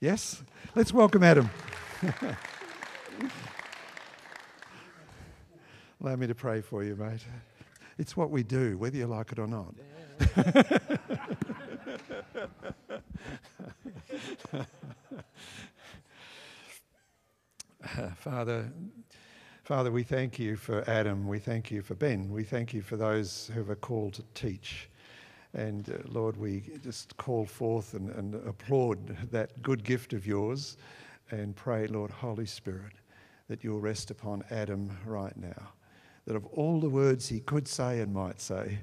Yes? Let's welcome Adam. Allow me to pray for you, mate. It's what we do, whether you like it or not. Father, Father, we thank you for Adam. We thank you for Ben. We thank you for those who are called to teach. And uh, Lord, we just call forth and, and applaud that good gift of yours and pray, Lord, Holy Spirit, that you'll rest upon Adam right now. That of all the words he could say and might say,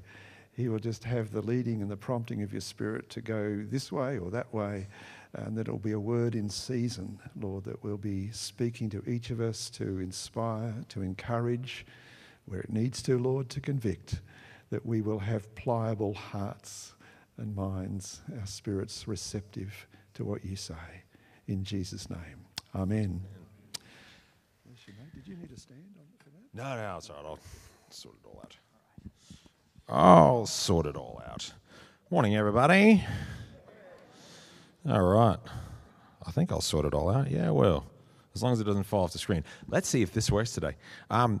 he will just have the leading and the prompting of your Spirit to go this way or that way. And that it'll be a word in season, Lord, that we'll be speaking to each of us to inspire, to encourage, where it needs to, Lord, to convict that we will have pliable hearts and minds, our spirits receptive to what you say. In Jesus' name. Amen. Did you need a stand for that? No, no, it's all right. I'll sort it all out. I'll sort it all out. Morning, everybody. All right. I think I'll sort it all out. Yeah, well, as long as it doesn't fall off the screen. Let's see if this works today. Um,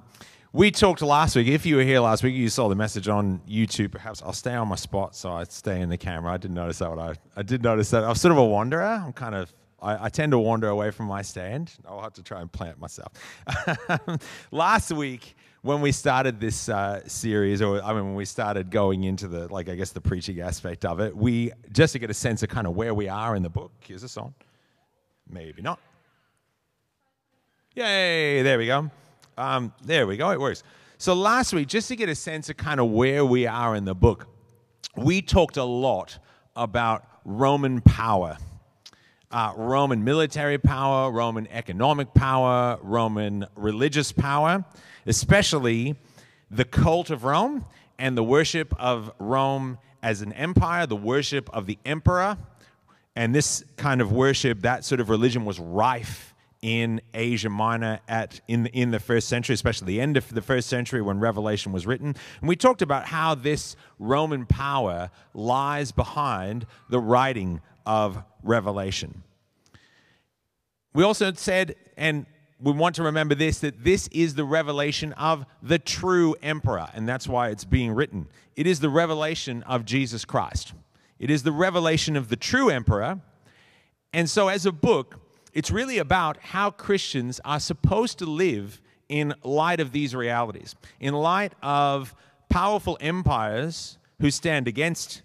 we talked last week. If you were here last week, you saw the message on YouTube. Perhaps I'll stay on my spot so I stay in the camera. I didn't notice that. I, I did notice that. I'm sort of a wanderer. I'm kind of I, I, tend to wander away from my stand. I'll have to try and plant myself. Last week, when we started this uh, series, or I mean, when we started going into the, like, I guess the preaching aspect of it, we, just to get a sense of kind of where we are in the book, here's a song. Maybe not. Yay, there we go. Um, there we go, it works. So last week, just to get a sense of kind of where we are in the book, we talked a lot about Roman power. Uh, Roman military power, Roman economic power, Roman religious power, especially the cult of Rome and the worship of Rome as an empire, the worship of the emperor. And this kind of worship, that sort of religion was rife in Asia Minor at in in the first century, especially the end of the first century when Revelation was written. And we talked about how this Roman power lies behind the writing of Revelation. We also said, and we want to remember this, that this is the revelation of the true emperor, and that's why it's being written. It is the revelation of Jesus Christ. It is the revelation of the true emperor. And so, as a book, it's really about how Christians are supposed to live in light of these realities, in light of powerful empires who stand against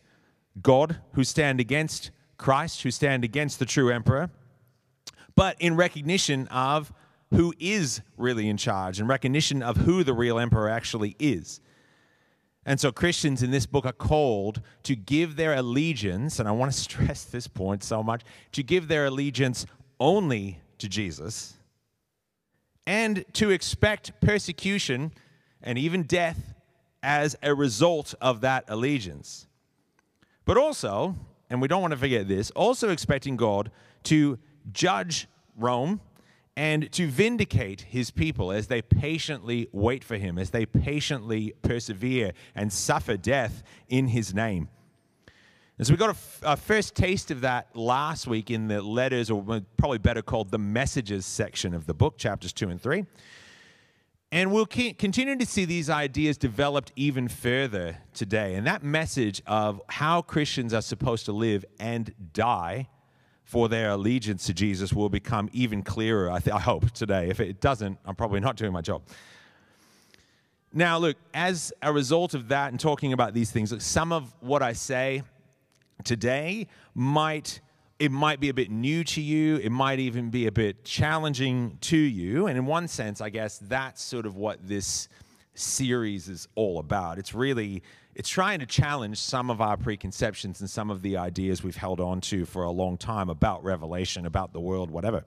God, who stand against Christ, who stand against the true emperor, but in recognition of who is really in charge, in recognition of who the real emperor actually is. And so Christians in this book are called to give their allegiance, and I want to stress this point so much, to give their allegiance only to Jesus and to expect persecution and even death as a result of that allegiance. But also, and we don't want to forget this, also expecting God to judge Rome and to vindicate his people as they patiently wait for him, as they patiently persevere and suffer death in his name. And so we got a, first taste of that last week in the letters, or probably better called the messages section of the book, chapters two and three. And we'll continue to see these ideas developed even further today. And that message of how Christians are supposed to live and die for their allegiance to Jesus will become even clearer, I, I hope, today. If it doesn't, I'm probably not doing my job. Now, look, as a result of that and talking about these things, look, some of what I say today might it might be a bit new to you. It might even be a bit challenging to you. And in one sense i guess that's sort of what this series is all about. It's really it's trying to challenge some of our preconceptions and some of the ideas we've held on to for a long time about revelation about the world whatever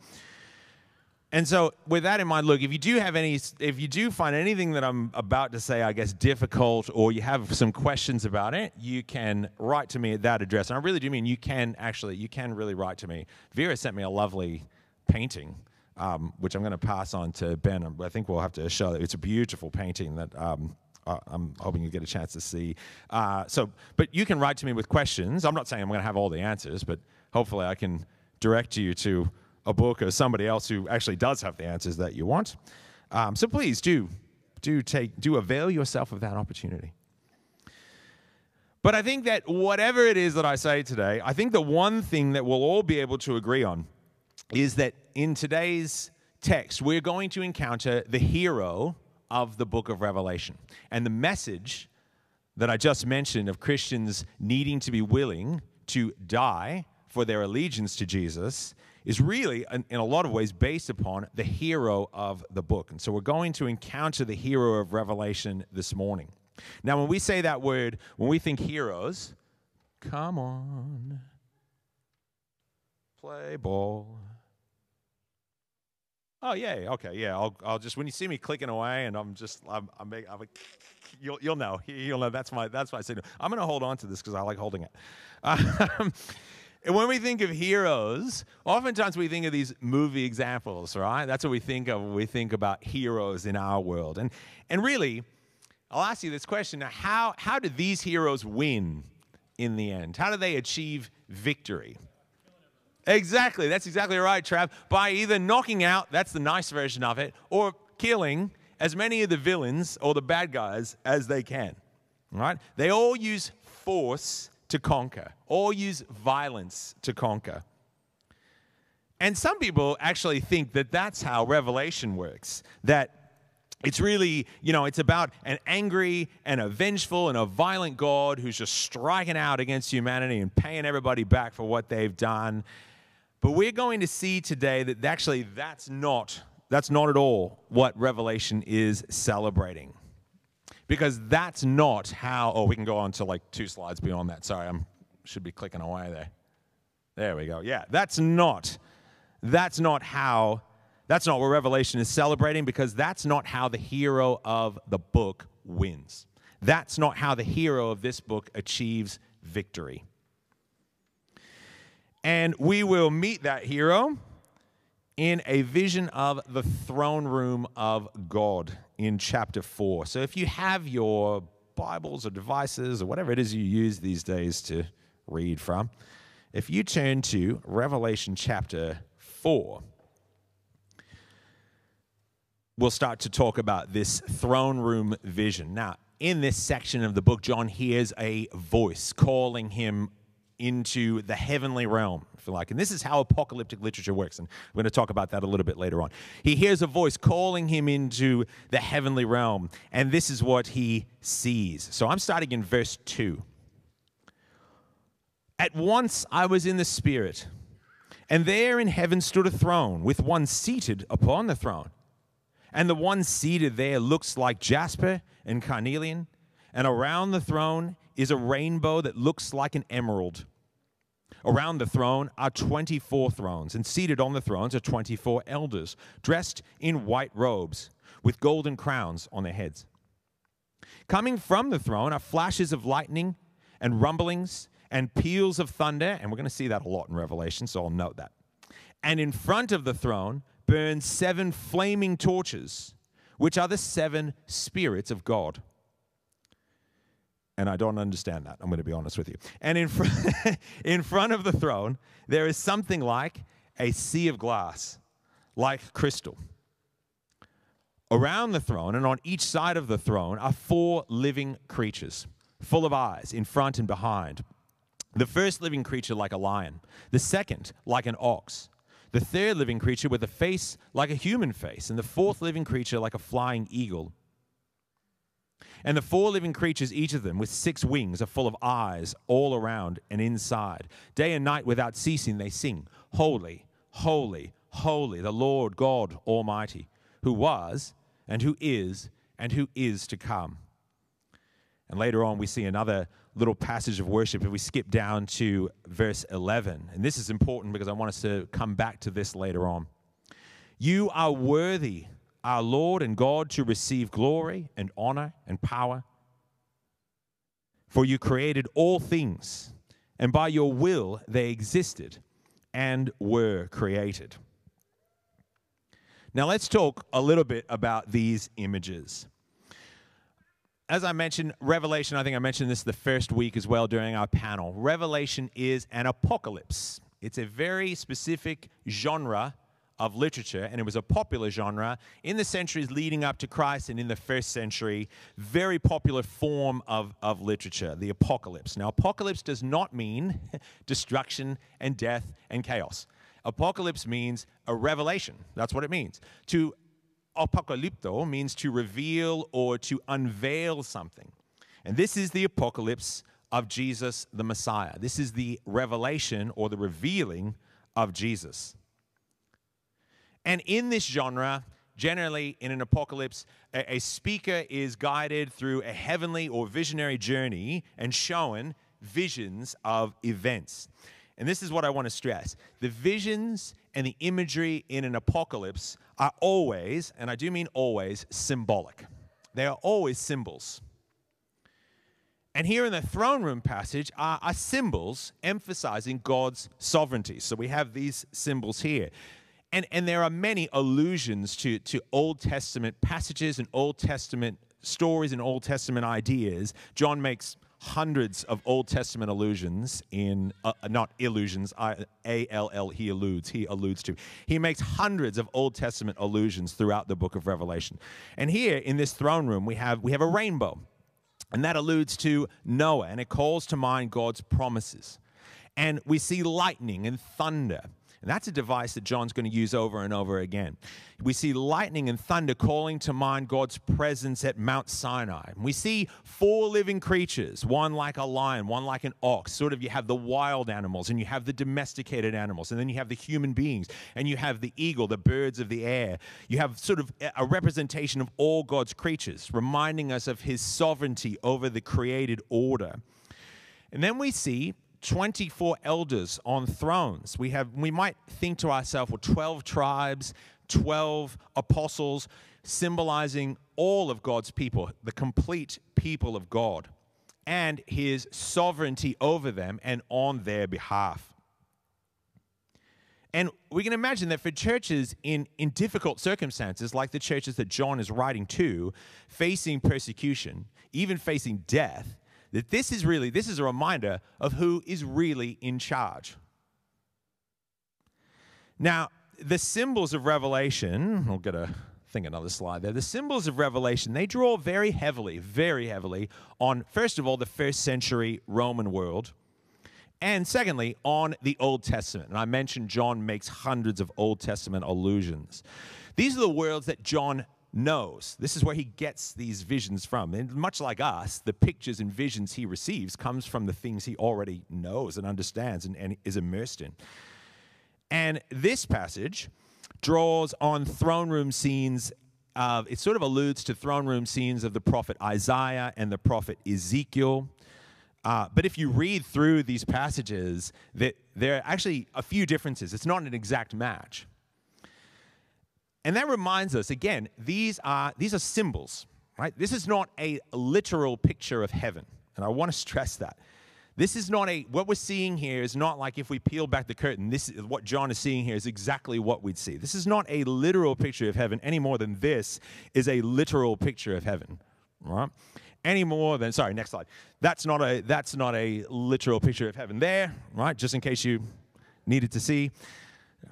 and so, with that in mind, look, if you do have any, if you do find anything that I'm about to say, I guess, difficult, or you have some questions about it, you can write to me at that address. And I really do mean you can actually, you can really write to me. Vera sent me a lovely painting, um, which I'm going to pass on to Ben. I think we'll have to show it. It's a beautiful painting that um, I'm hoping you get a chance to see. Uh, so, but you can write to me with questions. I'm not saying I'm going to have all the answers, but hopefully I can direct you to a book or somebody else who actually does have the answers that you want. Um, so please do, do take, do avail yourself of that opportunity. But I think that whatever it is that I say today, I think the one thing that we'll all be able to agree on is that in today's text, we're going to encounter the hero of the book of Revelation. And the message that I just mentioned of Christians needing to be willing to die for their allegiance to Jesus is really, in a lot of ways, based upon the hero of the book. And so we're going to encounter the hero of Revelation this morning. Now, when we say that word, when we think heroes, come on, play ball. Oh yeah, okay, yeah. I'll, I'll just when you see me clicking away, and I'm just, I'm, I'm, I'm like, you'll, you'll know, you'll know. That's my, that's my signal. I'm gonna hold on to this because I like holding it. Um, and when we think of heroes, oftentimes we think of these movie examples, right? That's what we think of when we think about heroes in our world. And, and really, I'll ask you this question how, how do these heroes win in the end? How do they achieve victory? Exactly. That's exactly right, Trav. By either knocking out, that's the nice version of it, or killing as many of the villains or the bad guys as they can. Right? They all use force to conquer, or use violence to conquer. And some people actually think that that's how Revelation works. That it's really, you know, it's about an angry and a vengeful and a violent God who's just striking out against humanity and paying everybody back for what they've done. But we're going to see today that actually that's not that's not at all what Revelation is celebrating because that's not how. Oh, we can go on to like two slides beyond that. Sorry, I'm should be clicking away there. There we go. Yeah, that's not that's not how that's not what Revelation is celebrating because that's not how the hero of the book wins. That's not how the hero of this book achieves victory. And we will meet that hero in a vision of the throne room of God in chapter 4. So if you have your Bibles or devices or whatever it is you use these days to read from, if you turn to Revelation chapter 4, we'll start to talk about this throne room vision. Now, in this section of the book, John hears a voice calling him into the heavenly realm, like. And this is how apocalyptic literature works. And we're going to talk about that a little bit later on. He hears a voice calling him into the heavenly realm, and this is what he sees. So I'm starting in verse 2. At once I was in the Spirit, and there in heaven stood a throne with one seated upon the throne. And the one seated there looks like jasper and carnelian, and around the throne is a rainbow that looks like an emerald. Around the throne are 24 thrones, and seated on the thrones are 24 elders, dressed in white robes, with golden crowns on their heads. Coming from the throne are flashes of lightning and rumblings and peals of thunder, and we're going to see that a lot in Revelation, so I'll note that. And in front of the throne burn seven flaming torches, which are the seven spirits of God and I don't understand that. I'm going to be honest with you. And in, fr- in front of the throne, there is something like a sea of glass, like crystal. Around the throne and on each side of the throne are four living creatures, full of eyes in front and behind. The first living creature like a lion, the second like an ox, the third living creature with a face like a human face, and the fourth living creature like a flying eagle. And the four living creatures, each of them with six wings, are full of eyes all around and inside. Day and night without ceasing, they sing, Holy, holy, holy, the Lord God Almighty, who was and who is and who is to come. And later on, we see another little passage of worship if we skip down to verse 11. And this is important because I want us to come back to this later on. You are worthy our Lord and God to receive glory and honor and power. For you created all things, and by your will they existed and were created. Now let's talk a little bit about these images. As I mentioned, Revelation, I think I mentioned this the first week as well during our panel. Revelation is an apocalypse. It's a very specific genre of literature, and it was a popular genre in the centuries leading up to Christ and in the first century. Very popular form of, of literature, the apocalypse. Now, apocalypse does not mean destruction and death and chaos. Apocalypse means a revelation. That's what it means. To apocalypto means to reveal or to unveil something. And this is the apocalypse of Jesus the Messiah. This is the revelation or the revealing of Jesus. And in this genre, generally in an apocalypse, a, speaker is guided through a heavenly or visionary journey and shown visions of events. And this is what I want to stress the visions and the imagery in an apocalypse are always, and I do mean always, symbolic. They are always symbols. And here in the throne room passage are, are, symbols emphasizing God's sovereignty. So we have these symbols here. And, and there are many allusions to, to Old Testament passages and Old Testament stories and Old Testament ideas. John makes hundreds of Old Testament allusions in, uh, not illusions, A L L, he alludes, he alludes to. He makes hundreds of Old Testament allusions throughout the book of Revelation. And here in this throne room, we have, we have a rainbow. And that alludes to Noah, and it calls to mind God's promises. And we see lightning and thunder. And that's a device that John's going to use over and over again. We see lightning and thunder calling to mind God's presence at Mount Sinai. We see four living creatures, one like a lion, one like an ox. Sort of you have the wild animals and you have the domesticated animals, and then you have the human beings, and you have the eagle, the birds of the air. You have sort of a representation of all God's creatures, reminding us of his sovereignty over the created order. And then we see 24 elders on thrones. We have we might think to ourselves, well, 12 tribes, 12 apostles, symbolizing all of God's people, the complete people of God, and his sovereignty over them and on their behalf. And we can imagine that for churches in, in difficult circumstances, like the churches that John is writing to, facing persecution, even facing death, that this is really this is a reminder of who is really in charge. Now, the symbols of Revelation, I'll get a think another slide there. The symbols of Revelation, they draw very heavily, very heavily on first of all the first century Roman world. And secondly, on the Old Testament. And I mentioned John makes hundreds of Old Testament allusions. These are the worlds that John knows. This is where he gets these visions from. And much like us, the pictures and visions he receives comes from the things he already knows and understands and, and is immersed in. And this passage draws on throne room scenes. Uh, it sort of alludes to throne room scenes of the prophet Isaiah and the prophet Ezekiel. Uh, but if you read through these passages, that there are actually a few differences. It's not an exact match. And that reminds us again, these are these are symbols, right? This is not a literal picture of heaven. And I want to stress that. This is not a what we're seeing here is not like if we peel back the curtain, this is what John is seeing here is exactly what we'd see. This is not a literal picture of heaven any more than this is a literal picture of heaven. Right? Any more than sorry, next slide. That's not a that's not a literal picture of heaven there, right? Just in case you needed to see.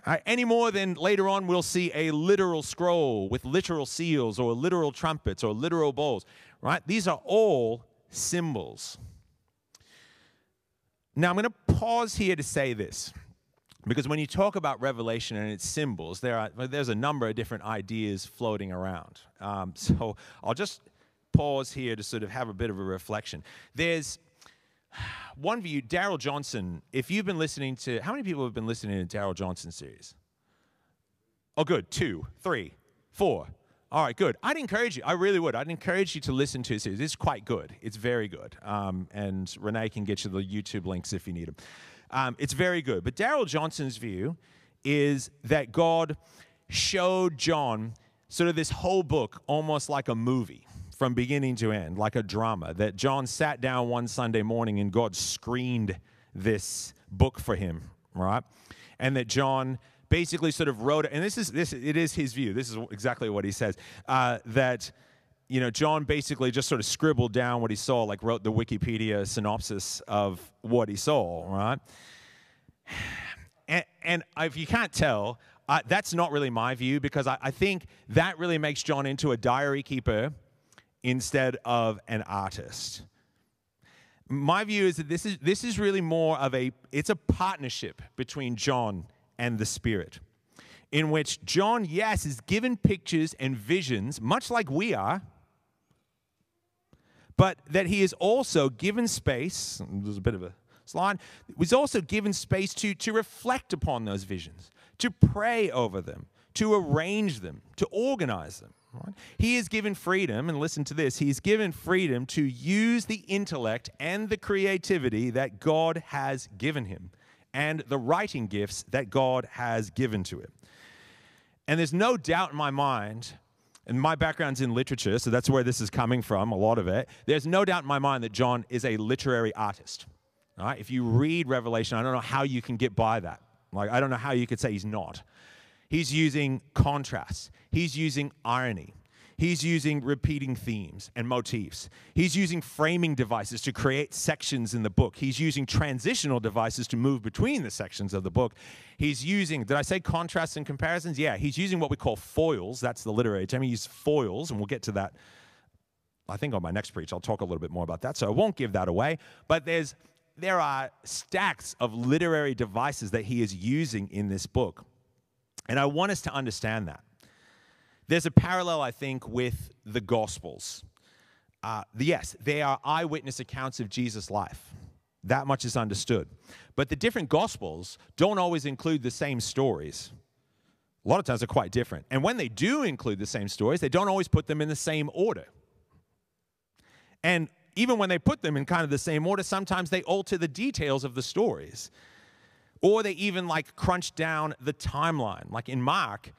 Uh, any more than later on we'll see a literal scroll with literal seals or literal trumpets or literal bowls, right? These are all symbols. Now I'm going to pause here to say this. Because when you talk about Revelation and its symbols, there are, there's a number of different ideas floating around. Um, so I'll just pause here to sort of have a bit of a reflection. There's one view, Darrell Johnson, if you've been listening to, how many people have been listening to Darrell Johnson series? Oh, good. Two, three, four. All right, good. I'd encourage you, I really would. I'd encourage you to listen to his series. It's quite good. It's very good. Um, and Renee can get you the YouTube links if you need them. Um, it's very good. But Darrell Johnson's view is that God showed John sort of this whole book almost like a movie from beginning to end, like a drama. That John sat down one Sunday morning and God screened this book for him, right? And that John basically sort of wrote, and this is this it is his view. This is exactly what he says uh, that you know John basically just sort of scribbled down what he saw, like wrote the Wikipedia synopsis of what he saw, right? And, and if you can't tell, uh, that's not really my view because I, I think that really makes John into a diary keeper instead of an artist. My view is that this is, this is really more of a, it's a partnership between John and the Spirit in which John, yes, is given pictures and visions, much like we are, but that he is also given space. There's a bit of a slide. Was also given space to, to reflect upon those visions, to pray over them, to arrange them, to organize them. Right? He is given freedom, and listen to this, he is given freedom to use the intellect and the creativity that God has given him and the writing gifts that God has given to him. And there's no doubt in my mind, and my background's in literature, so that's where this is coming from, a lot of it. There's no doubt in my mind that John is a literary artist. Right? If you read Revelation, I don't know how you can get by that. Like, I don't know how you could say he's not. He's using contrast, he's using irony. He's using repeating themes and motifs. He's using framing devices to create sections in the book. He's using transitional devices to move between the sections of the book. He's using, did I say contrasts and comparisons? Yeah, he's using what we call foils. That's the literary term. He uses foils, and we'll get to that. I think on my next preach, I'll talk a little bit more about that. So I won't give that away. But there's there are stacks of literary devices that he is using in this book. And I want us to understand that. There's a parallel, I think, with the Gospels. Uh, yes, they are eyewitness accounts of Jesus' life. That much is understood. But the different Gospels don't always include the same stories. A lot of times they're quite different. And when they do include the same stories, they don't always put them in the same order. And even when they put them in kind of the same order, sometimes they alter the details of the stories. Or they even like crunch down the timeline. Like in Mark,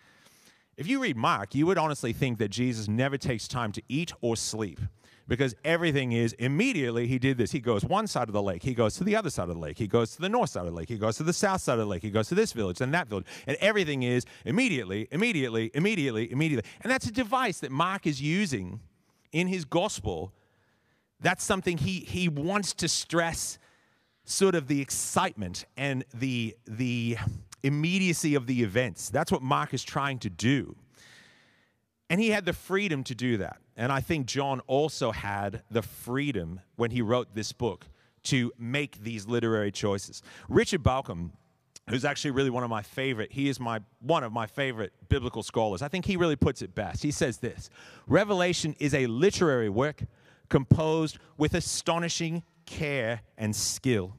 if you read Mark, you would honestly think that Jesus never takes time to eat or sleep because everything is immediately he did this. He goes one side of the lake, he goes to the other side of the lake, he goes to the north side of the lake, he goes to the south side of the lake, he goes to this village and that village. And everything is immediately, immediately, immediately, immediately. And that's a device that Mark is using in his gospel that's something he, he wants to stress sort of the excitement and the, the immediacy of the events. That's what Mark is trying to do. And he had the freedom to do that. And I think John also had the freedom when he wrote this book to make these literary choices. Richard Bauckham, who's actually really one of my favorite, he is my one of my favorite biblical scholars. I think he really puts it best. He says this Revelation is a literary work composed with astonishing care and skill.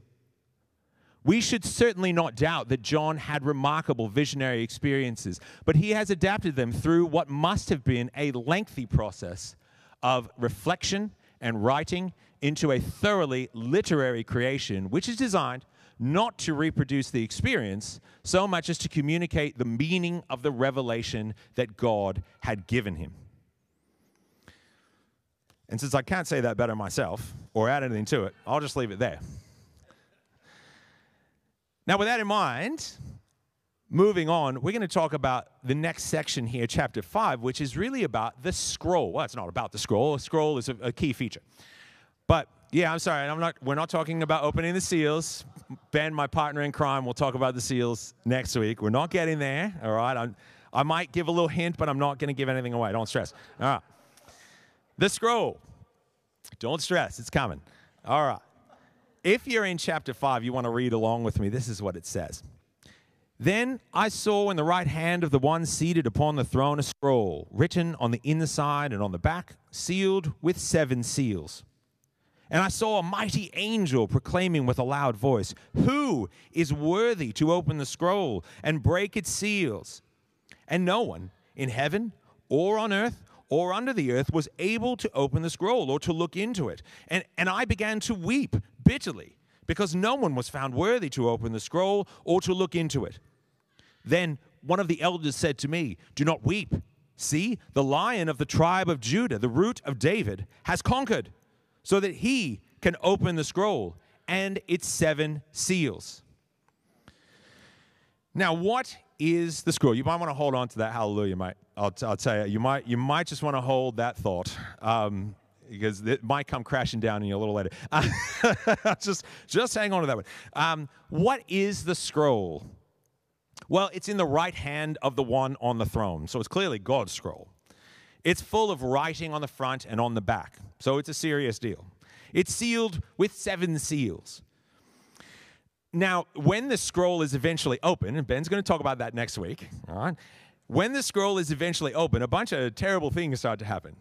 We should certainly not doubt that John had remarkable visionary experiences, but he has adapted them through what must have been a lengthy process of reflection and writing into a thoroughly literary creation, which is designed not to reproduce the experience so much as to communicate the meaning of the revelation that God had given him. And since I can't say that better myself or add anything to it, I'll just leave it there. Now, with that in mind, moving on, we're going to talk about the next section here, chapter 5, which is really about the scroll. Well, it's not about the scroll, a scroll is a, a key feature. But yeah, I'm sorry, I'm not, we're not talking about opening the seals. Ben, my partner in crime, will talk about the seals next week. We're not getting there, all right? I might give a little hint, but I'm not going to give anything away. Don't stress. All right. The scroll. Don't stress, it's coming. All right. If you're in chapter 5, you want to read along with me, this is what it says. Then I saw in the right hand of the one seated upon the throne a scroll, written on the inside and on the back, sealed with seven seals. And I saw a mighty angel proclaiming with a loud voice, Who is worthy to open the scroll and break its seals? And no one in heaven or on earth or under the earth was able to open the scroll or to look into it. And, and I began to weep bitterly because no one was found worthy to open the scroll or to look into it. Then one of the elders said to me, Do not weep. See, the lion of the tribe of Judah, the root of David, has conquered, so that he can open the scroll and its seven seals. Now, what is the scroll? You might want to hold on to that. Hallelujah, mate. I'll, t- I'll tell you, you might, you might just want to hold that thought. Um, because it might come crashing down on you a little later. Uh, just, just hang on to that one. Um, what is the scroll? Well, it's in the right hand of the one on the throne. So it's clearly God's scroll. It's full of writing on the front and on the back. So it's a serious deal. It's sealed with seven seals. Now, when the scroll is eventually open, and Ben's going to talk about that next week, all right? When the scroll is eventually open, a bunch of terrible things start to happen.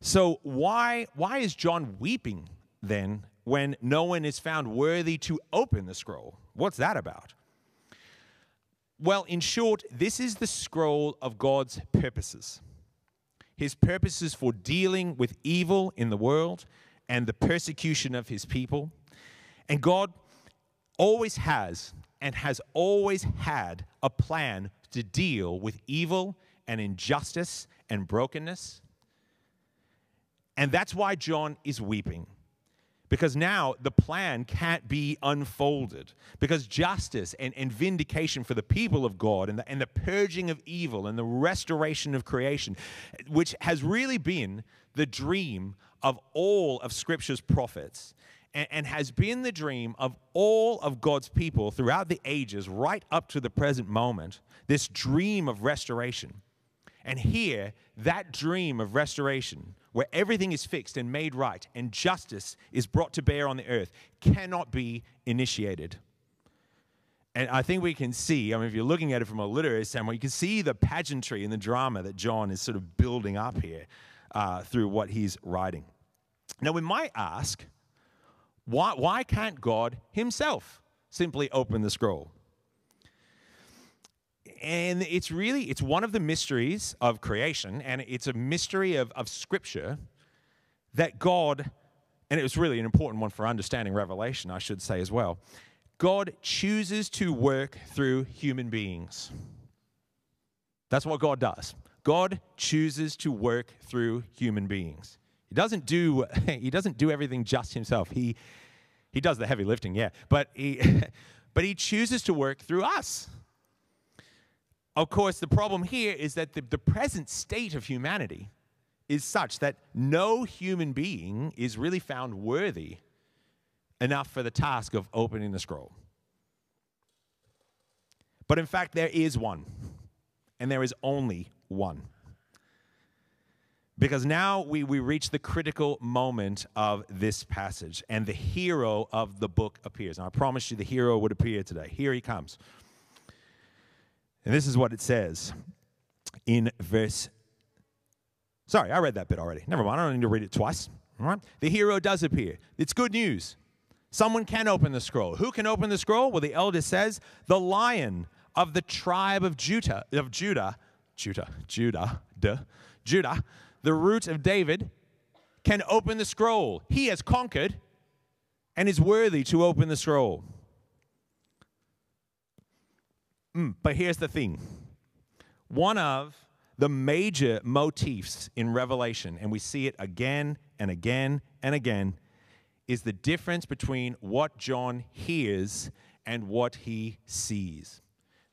So, why, why is John weeping then when no one is found worthy to open the scroll? What's that about? Well, in short, this is the scroll of God's purposes. His purposes for dealing with evil in the world and the persecution of his people. And God always has and has always had a plan to deal with evil and injustice and brokenness. And that's why John is weeping. Because now the plan can't be unfolded. Because justice and, and vindication for the people of God and the, and the purging of evil and the restoration of creation, which has really been the dream of all of Scripture's prophets and, and has been the dream of all of God's people throughout the ages, right up to the present moment, this dream of restoration. And here, that dream of restoration, where everything is fixed and made right and justice is brought to bear on the earth, cannot be initiated. And I think we can see, I mean, if you're looking at it from a literary standpoint, you can see the pageantry and the drama that John is sort of building up here uh, through what he's writing. Now, we might ask, why, why can't God himself simply open the scroll? and it's really it's one of the mysteries of creation and it's a mystery of, of scripture that god and it was really an important one for understanding revelation i should say as well. God chooses to work through human beings. That's what god does. God chooses to work through human beings he doesn't do he doesn't do everything just himself he he does the heavy lifting yeah but he but he chooses to work through us of course, the problem here is that the, the present state of humanity is such that no human being is really found worthy enough for the task of opening the scroll. But in fact, there is one, and there is only one. Because now we, we reach the critical moment of this passage, and the hero of the book appears. Now, I promised you the hero would appear today. Here he comes. And this is what it says in verse. Sorry, I read that bit already. Never mind, I don't need to read it twice. All right? The hero does appear. It's good news. Someone can open the scroll. Who can open the scroll? Well, the elder says, the lion of the tribe of Judah, of Judah, Judah, Judah, duh, Judah, the root of David, can open the scroll. He has conquered and is worthy to open the scroll. Mm, but here's the thing one of the major motifs in Revelation, and we see it again and again and again, is the difference between what John hears and what he sees.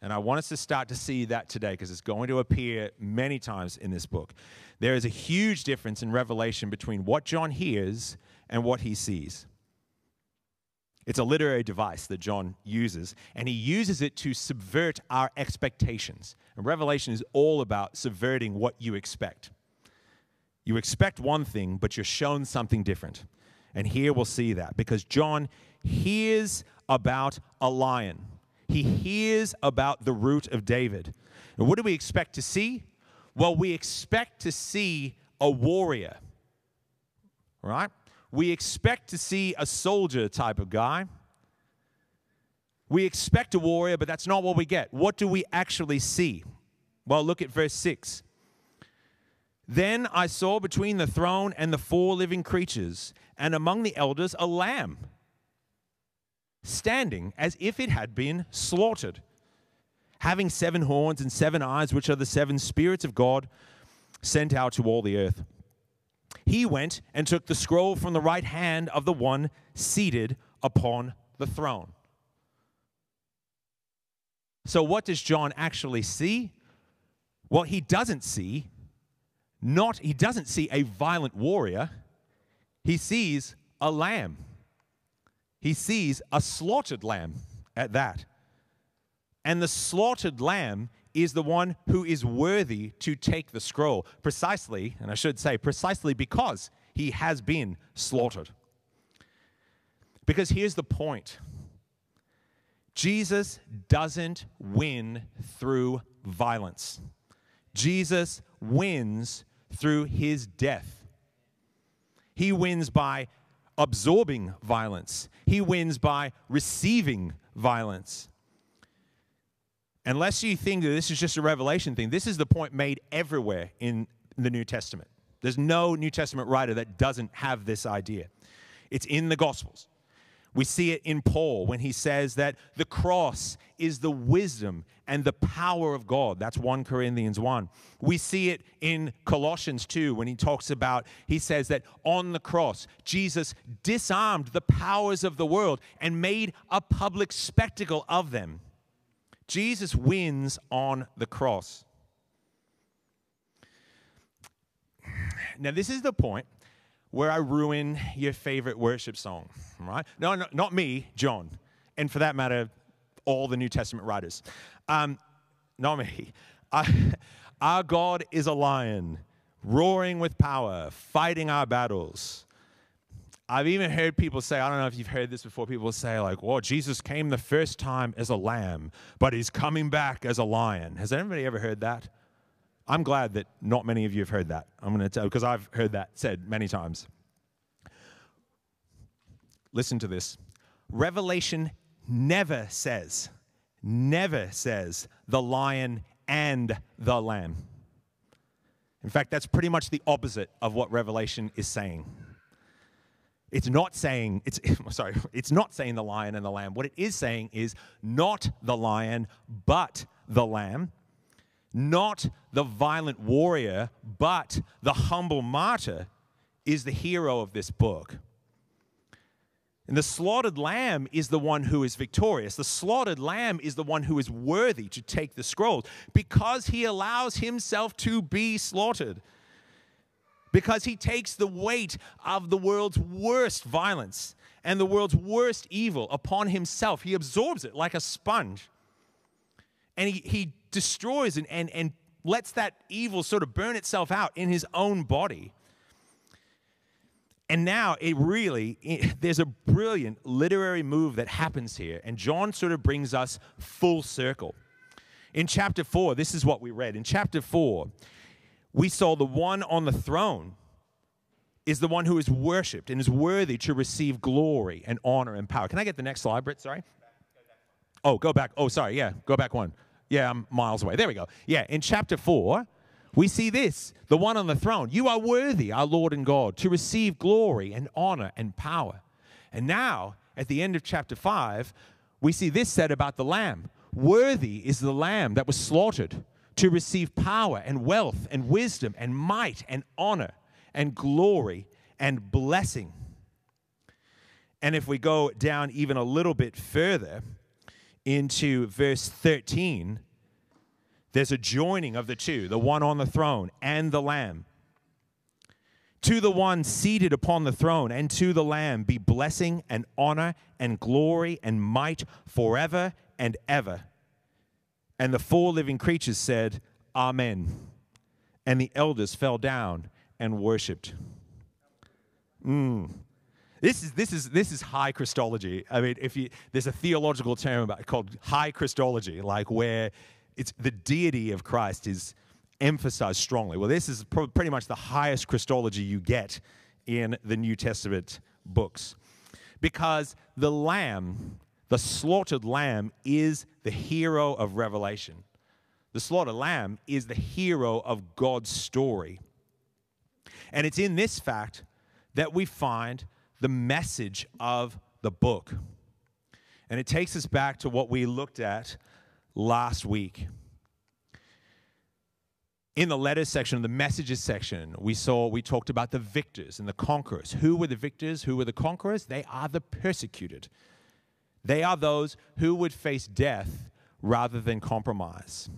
And I want us to start to see that today because it's going to appear many times in this book. There is a huge difference in Revelation between what John hears and what he sees. It's a literary device that John uses, and he uses it to subvert our expectations. And Revelation is all about subverting what you expect. You expect one thing, but you're shown something different. And here we'll see that because John hears about a lion, he hears about the root of David. And what do we expect to see? Well, we expect to see a warrior, right? we expect to see a soldier type of guy. We expect a warrior, but that's not what we get. What do we actually see? Well, look at verse 6. Then I saw between the throne and the four living creatures, and among the elders, a lamb standing as if it had been slaughtered, having seven horns and seven eyes, which are the seven spirits of God sent out to all the earth he went and took the scroll from the right hand of the one seated upon the throne. So, what does John actually see? Well, he doesn't see not he doesn't see a violent warrior. He sees a lamb. He sees a slaughtered lamb at that. And the slaughtered lamb is the one who is worthy to take the scroll, precisely, and I should say, precisely because he has been slaughtered. Because here's the point Jesus doesn't win through violence, Jesus wins through his death. He wins by absorbing violence, he wins by receiving violence. Unless you think that this is just a revelation thing, this is the point made everywhere in the New Testament. There's no New Testament writer that doesn't have this idea. It's in the Gospels. We see it in Paul when he says that the cross is the wisdom and the power of God. That's 1 Corinthians 1. We see it in Colossians 2 when he talks about, he says that on the cross, Jesus disarmed the powers of the world and made a public spectacle of them. Jesus wins on the cross. Now, this is the point where I ruin your favorite worship song, right? No, no not me, John, and for that matter, all the New Testament writers. Um, not me. I, our God is a lion, roaring with power, fighting our battles. I've even heard people say, I don't know if you've heard this before, people say, like, well, Jesus came the first time as a lamb, but he's coming back as a lion. Has anybody ever heard that? I'm glad that not many of you have heard that. I'm going to tell because I've heard that said many times. Listen to this. Revelation never says, never says the lion and the lamb. In fact, that's pretty much the opposite of what Revelation is saying. It's not saying, it's sorry, it's not saying the lion and the lamb. What it is saying is not the lion, but the lamb not the violent warrior, but the humble martyr is the hero of this book. And the slaughtered lamb is the one who is victorious. The slaughtered lamb is the one who is worthy to take the scrolls because he allows himself to be slaughtered. Because he takes the weight of the world's worst violence and the world's worst evil upon himself. He absorbs it like a sponge. And he, he destroys and, and, and lets that evil sort of burn itself out in his own body. And now it really, it, there's a brilliant literary move that happens here. And John sort of brings us full circle. In chapter 4, this is what we read. In chapter 4, we saw the one on the throne is the one who is worshiped and is worthy to receive glory and honor and power. Can I get the next slide, Britt? Sorry. Oh, go back. Oh, sorry. Yeah, go back one. Yeah, I'm miles away. There we go. Yeah, in chapter 4, we see this the one on the throne. You are worthy, our Lord and God, to receive glory and honor and power. And now, at the end of chapter 5, we see this said about the Lamb Worthy is the Lamb that was slaughtered to receive power and wealth and wisdom and might and honor and glory and blessing. And if we go down even a little bit further, into verse 13, there's a joining of the two, the one on the throne and the Lamb. To the one seated upon the throne and to the Lamb be blessing and honor and glory and might forever and ever. And the four living creatures said, Amen. And the elders fell down and worshiped. Mm. This is this is this is high Christology. I mean, if you there's a theological term about called high Christology, like where it's the deity of Christ is emphasized strongly. Well, this is pretty much the highest Christology you get in the New Testament books, because the Lamb, the slaughtered Lamb, is the hero of Revelation. The slaughtered Lamb is the hero of God's story. And it's in this fact that we find the message of the book. And it takes us back to what we looked at last week. In the letters section, the messages section, we saw, we talked about the victors and the conquerors. Who were the victors? Who were the conquerors? They are the persecuted. They are those who would face death rather than compromise.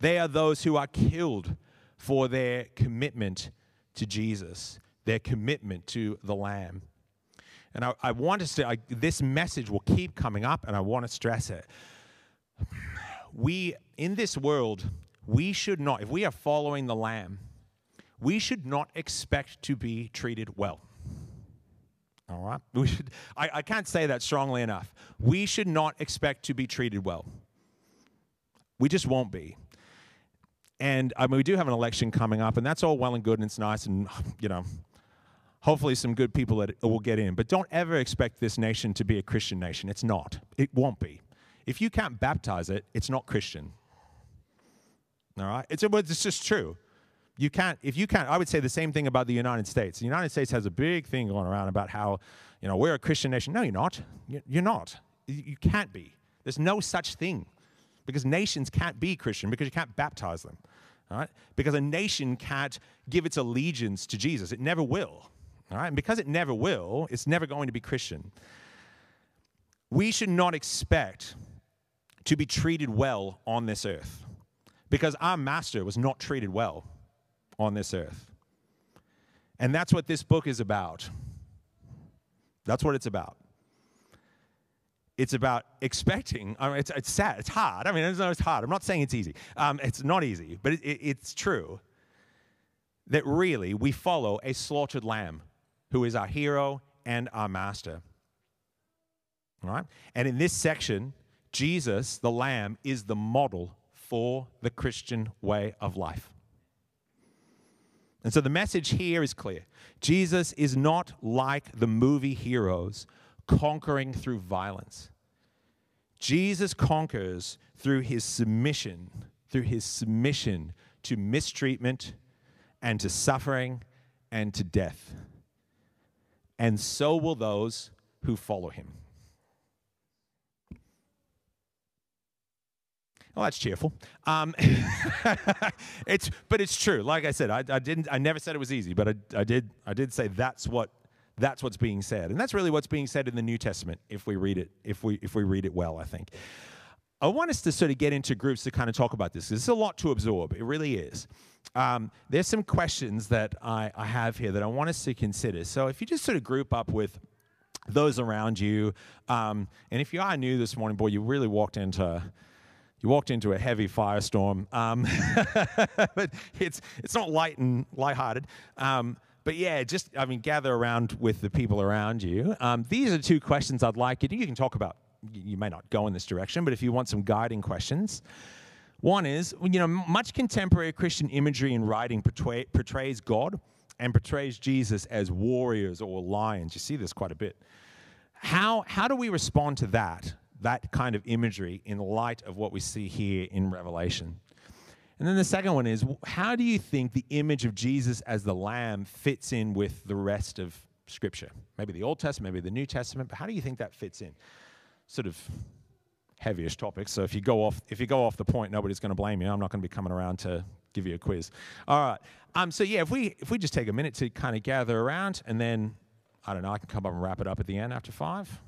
They are those who are killed for their commitment to Jesus their commitment to the Lamb. And I, I want to say, I, this message will keep coming up, and I want to stress it. we, in this world, we should not, if we are following the Lamb, we should not expect to be treated well. All right? We should, I, I can't say that strongly enough. We should not expect to be treated well. We just won't be. And I mean, we do have an election coming up, and that's all well and good, and it's nice, and, you know, hopefully some good people that will get in. But don't ever expect this nation to be a Christian nation. It's not. It won't be. If you can't baptize it, it's not Christian. All right? It's, it's just true. You can't, if you can't, I would say the same thing about the United States. The United States has a big thing going around about how, you know, we're a Christian nation. No, you're not. You're not. You can't be. There's no such thing because nations can't be Christian because you can't baptize them. All right? Because a nation can't give its allegiance to Jesus. It never will. All right? And because it never will, it's never going to be Christian. We should not expect to be treated well on this earth because our master was not treated well on this earth. And that's what this book is about. That's what it's about. It's about expecting. I mean, it's, it's sad. It's hard. I mean, it's, it's hard. I'm not saying it's easy. Um, it's not easy, but it, it, it's true that really we follow a slaughtered lamb who is our hero and our master. All right? And in this section, Jesus, the lamb, is the model for the Christian way of life. And so the message here is clear Jesus is not like the movie heroes conquering through violence. Jesus conquers through his submission, through his submission to mistreatment and to suffering and to death. And so will those who follow him. Well, that's cheerful. Um, it's, but it's true. Like I said, I, I, didn't. I never said it was easy, but I, I did. I did say that's what that's what's being said, and that's really what's being said in the New Testament if we read it. If we if we read it well, I think. I want us to sort of get into groups to kind of talk about this. It's a lot to absorb. It really is. Um, there's some questions that I, I have here that I want us to consider. So if you just sort of group up with those around you, um, and if you are new this morning, boy, you really walked into you walked into a heavy firestorm. Um, but it's it's not light and lighthearted. Um, but yeah, just I mean, gather around with the people around you. Um, these are two questions I'd like you. To, you can talk about. You may not go in this direction, but if you want some guiding questions, one is you know much contemporary Christian imagery and writing portray, portrays God and portrays Jesus as warriors or lions. You see this quite a bit. How how do we respond to that? That kind of imagery in light of what we see here in Revelation. And then the second one is how do you think the image of Jesus as the Lamb fits in with the rest of Scripture? Maybe the Old Testament, maybe the New Testament, but how do you think that fits in? Sort of heavyish topics. So if you go off, if you go off the point, nobody's going to blame you. I'm not going to be coming around to give you a quiz. All right. Um, so yeah, if we if we just take a minute to kind of gather around, and then I don't know, I can come up and wrap it up at the end after five.